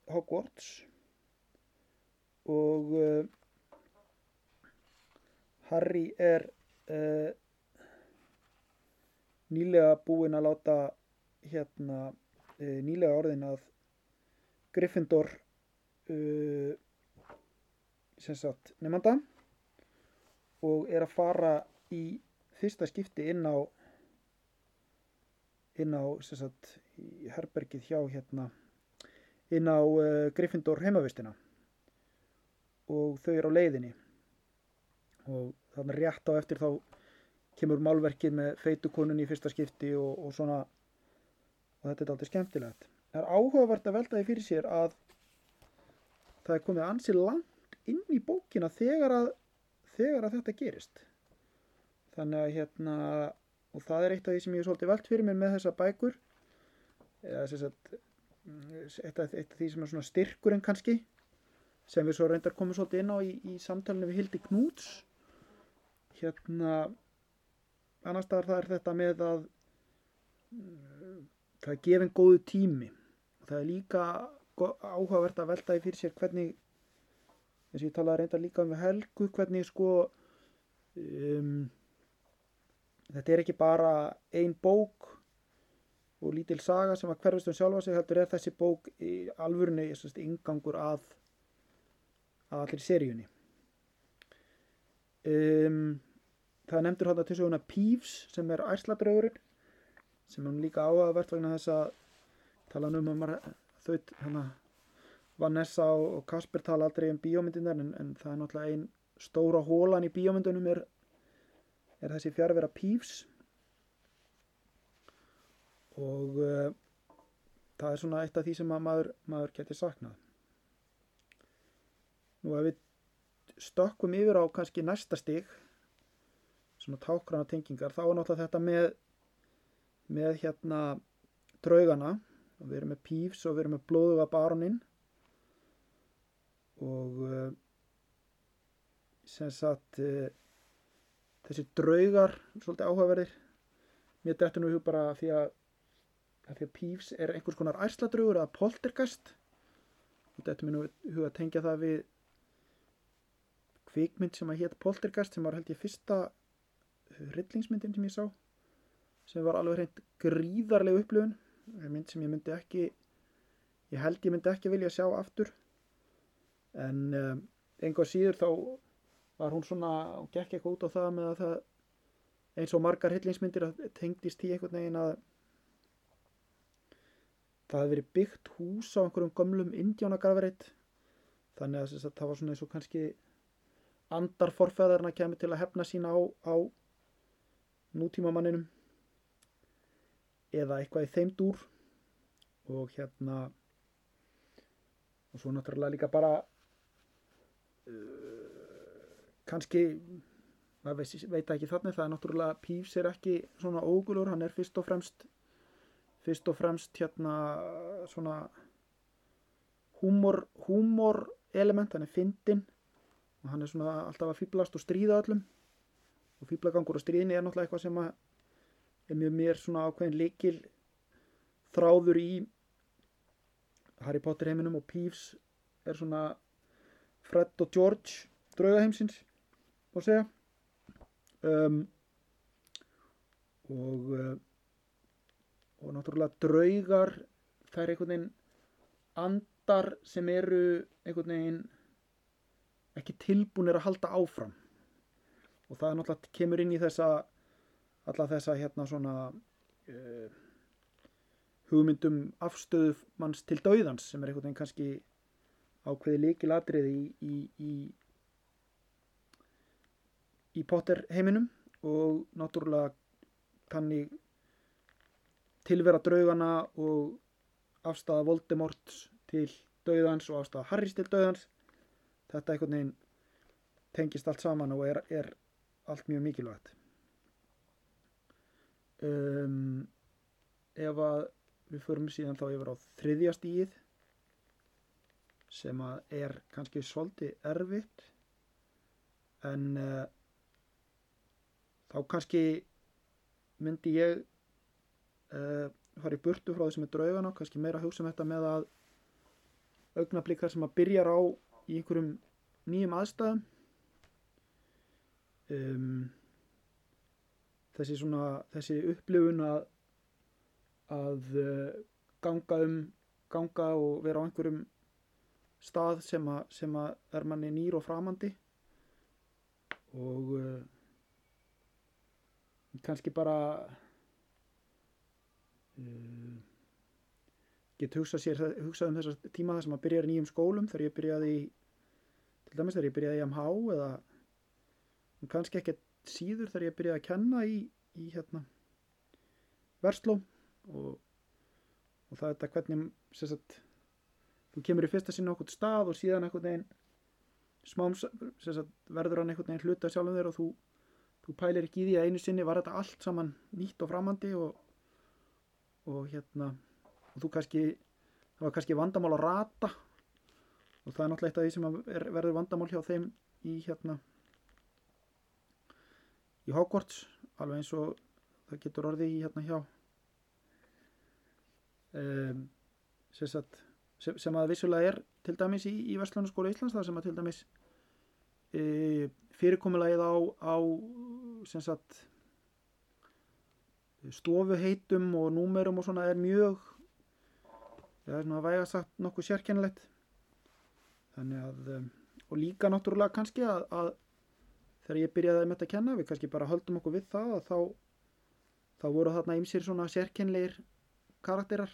Hogwarts og uh, Harry er uh, nýlega búinn að láta hérna nýlega orðin að Gryffindor sem sagt nefnda og er að fara í fyrsta skipti inn á inn á sagt, herbergið hjá hérna inn á uh, Gryffindor heimavistina. Og þau eru á leiðinni. Og þannig rétt á eftir þá kemur málverkið með feitukonun í fyrsta skipti og, og svona og þetta er aldrei skemmtilegt. Það er áhugavert að velta því fyrir sér að það er komið ansi langt inn í bókina þegar að, þegar að þetta gerist. Þannig að hérna og það er eitt af því sem ég svolítið velt fyrir mér með þessa bækur. Eða sagt, eitt, af, eitt af því sem er svona styrkurinn kannski sem við svo reyndar komum svolítið inn á í, í samtalenu við Hildi Knúts. Hérna annars staðar það er þetta með að það er gefin góðu tími. Og það er líka áhugavert að velta í fyrir sér hvernig eins og ég talaði reyndar líka um helgu hvernig sko um þetta er ekki bara ein bók og lítil saga sem að hverfist um sjálfa sig heldur er þessi bók í alvörunni ingangur að að allir seríunni. Um, það nefndur hann að til söguna Peeves sem er ærsladröðurinn sem er líka áhugavert vegna þess að tala um um þau hana, Vanessa og Kasper tala aldrei um bíómyndinar en, en það er náttúrulega einn stóra hólan í bíómyndunum er er þessi fjárvera pífs og uh, það er svona eitt af því sem maður, maður getur saknað. Nú ef við stökkum yfir á kannski næsta stig, svona tákrana tengingar, þá er náttúrulega þetta með, með hérna draugana. Og við erum með pífs og við erum með blóðuga baroninn og uh, sem sagt uh, þessi draugar svolítið áhugaverðir. Mér dættu nú í hug bara því að því að Pífs er einhvers konar ærsladraugur eða poltergast og dættu mér nú í hug að tengja það við kvikmynd sem að hétt poltergast sem var held ég fyrsta rillingsmyndin sem ég sá sem var alveg hreint gríðarlegu upplifun. Mynd sem ég myndi ekki ég held ég myndi ekki vilja sjá aftur en um, einhvað síður þá var hún svona, hún gekk eitthvað út á það með að það eins og margar hillingsmyndir að tengdist í einhvern veginn að það hefði verið byggt hús á einhverjum gömlum indjánagarverið þannig að það var svona eins og kannski andar forfæðarna kemur til að hefna sína á, á nútímamanninum eða eitthvað í þeim dúr. Og hérna og svo náttúrulega líka bara kannski maður veit, veit ekki þannig það er náttúrulega Pífs er ekki svona ógulur hann er fyrst og fremst fyrst og fremst hérna svona húmor, húmor element, hann er fyndin og hann er svona alltaf að fýblast og stríða öllum. Og fýblagangur og stríðinni er náttúrulega eitthvað sem að er mjög mér svona ákveðin líkil þráður í Harry Potter heiminum og Peeves er svona Fred og George draugaheimsins og segja. Um, og uh, og náttúrulega draugar það er einhvern veginn andar sem eru einhvern veginn ekki tilbúinir að halda áfram. Og það er náttúrulega kemur inn í þessa alla þessa hérna svona uh, hugmyndum afstöðu manns til dauðans sem er einhvern veginn kannski ákveði líkilatriði í, í, í í Potter heiminum og náttúrulega þannig tilvera draugana og afstæða Voldemorts til dauðans og afstæða Harrys til dauðans. Þetta einhvern veginn tengist allt saman og er, er allt mjög mikilvægt. Um, ef að við förum síðan þá yfir á þriðja stíð sem að er kannski svolítið erfitt en uh, þá kannski myndi ég uh, fara í burtu frá þessum með draugana kannski meira hugsa um þetta með að augnablíkar sem að byrjar á í einhverjum nýjum aðstæðum um, þessi svona þessi upplifun að að uh, ganga um ganga og vera á einhverjum stað sem að, sem að er manni nýr og framandi. Og uh, kannski bara uh, get hugsað, sér, hugsað um þessar tíma þar sem að byrja í nýjum skólum þegar ég byrjaði í til dæmis þegar ég byrjaði í MH eða kannski ekki síður þegar ég byrjaði að kenna í, í hérna versló og, og það er þetta hvernig sagt, þú kemur í fyrsta sinni okkur stað og síðan einhvern veginn smám sagt, verður hann einhvern veginn hluta sjálfum þér og þú, þú pælir ekki í því að einu sinni var þetta allt saman nýtt og framandi og, og hérna og þú kannski, það var kannski vandamál að rata. Og það er náttúrulega eitt af því sem er, verður vandamál hjá þeim í hérna í Hogwarts alveg eins og það getur orðið í hérna hjá um, sem, sagt, sem, sem að vissulega er til dæmis í, í Vestlunarskóla Íslands það sem að til dæmis e, fyrirkomulagið á, á sagt stofuheitum og númerum og svona er mjög það er svona að væga sagt nokkuð sérkennilegt. Þannig að um, og líka náttúrulega kannski að, að þegar ég byrjaði með þetta að kenna við kannski bara höldum okkur við það að þá þá voru þarna ymsir svona sérkennleir karakterar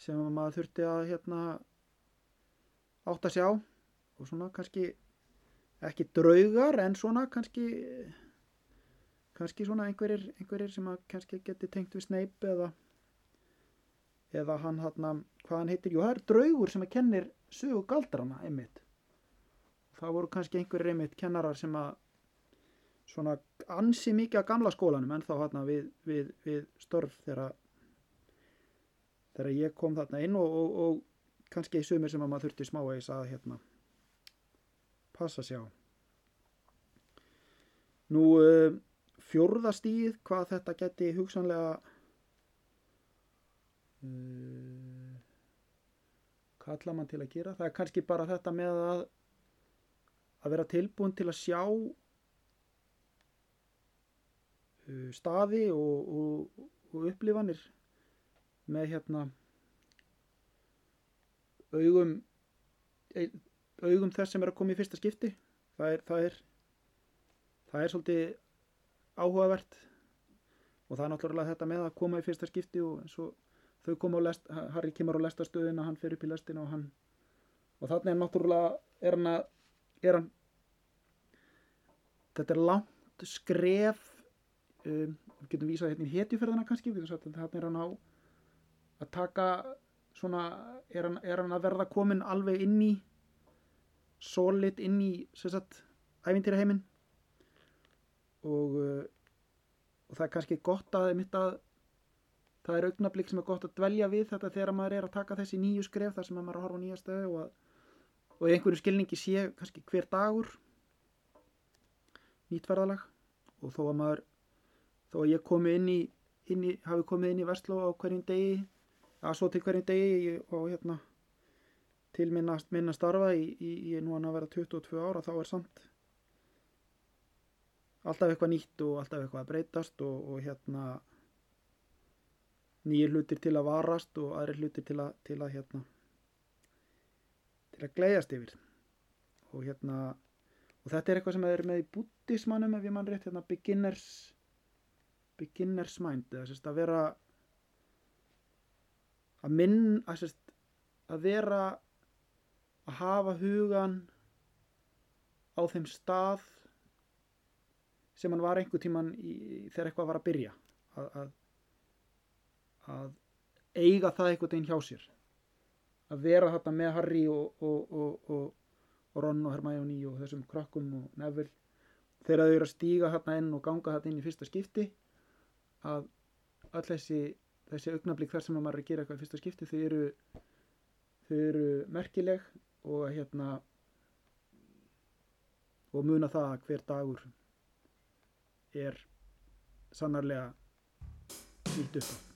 sem maður þurfti að hérna átt að sjá og svona kannski ekki draugar en svona kannski kannski svona einhverjir, einhverjir sem að kannski geti tengt við Snape eða eða hann hann, hvað hann heitir, jú það er draugur sem að kennir sögu galdrana einmitt. Það voru kannski einhverjir einmitt kennarar sem að svona ansi mikið að gamla skólanum en þá hann við, við, við störf þegar þegar ég kom þarna inn og, og, og kannski í sumir sem að maður þurfti smávegis að hérna passa sér á. Nú uh, fjórðastíð hvað þetta geti hugsanlega uh, kalla mann til að gera? Það er kannski bara þetta með að að vera tilbúin til að sjá uh, staði og, og, og upplifanir með hérna augum augum þess sem er að koma í fyrsta skipti. Það er það er, það er svolítið áhugavert og það er náttúrulega þetta með að koma í fyrsta skipti og og þau koma á lest, Harry kemur á lestastöðina hann fer upp í lestina og hann og þannig er náttúrulega er hann að er hann þetta er langt skref um, við getum vísað hérna í hetjuferðina kannski þannig er hann á að taka svona er hann, er hann að verða komin alveg inn í solid inn í sem sagt æfintýra heiminn og, uh, og það er kannski gott að, að það er augnablík sem er gott að dvelja við þetta þegar maður er að taka þessi nýju skref þar sem maður er að horfa nýja stöðu og, og einhverju skilningi sé kannski hver dagur nýtt ferðalag. Og þó að maður þó að ég komi inn í, inn í hafi komið inn í Vestló á hverjum degi að svo til hverjum degi og hérna til minna, minna starfa í, í, í nú að vera 22 ára þá er samt alltaf eitthvað nýtt og alltaf eitthvað að breytast og, og hérna nýjir hlutir til að varast og aðrir hlutir til að, til að hérna til að gleiðast yfir. Og hérna og þetta er eitthvað sem er með í bútismannum ef ég mann rétt hérna beginners beginners mind eða sérst að vera að minn að sérst að vera að hafa hugan á þeim stað sem hann var einhver tíman í, þegar eitthvað var að byrja. Að, að, að eiga það einhvern veginn hjá sér. Að vera þetta með Harry og, og, og, og Ron og Hermione og þessum krakkum og Neville þegar þau eru að stíga hérna inn og ganga hérna inn í fyrsta skipti. Að öll þessi þessi augnablík þar sem maður er að gera eitthvað í fyrsta skipti þau eru þau eru merkileg og hérna og muna það að hver dagur er sannarlega nýtt upp á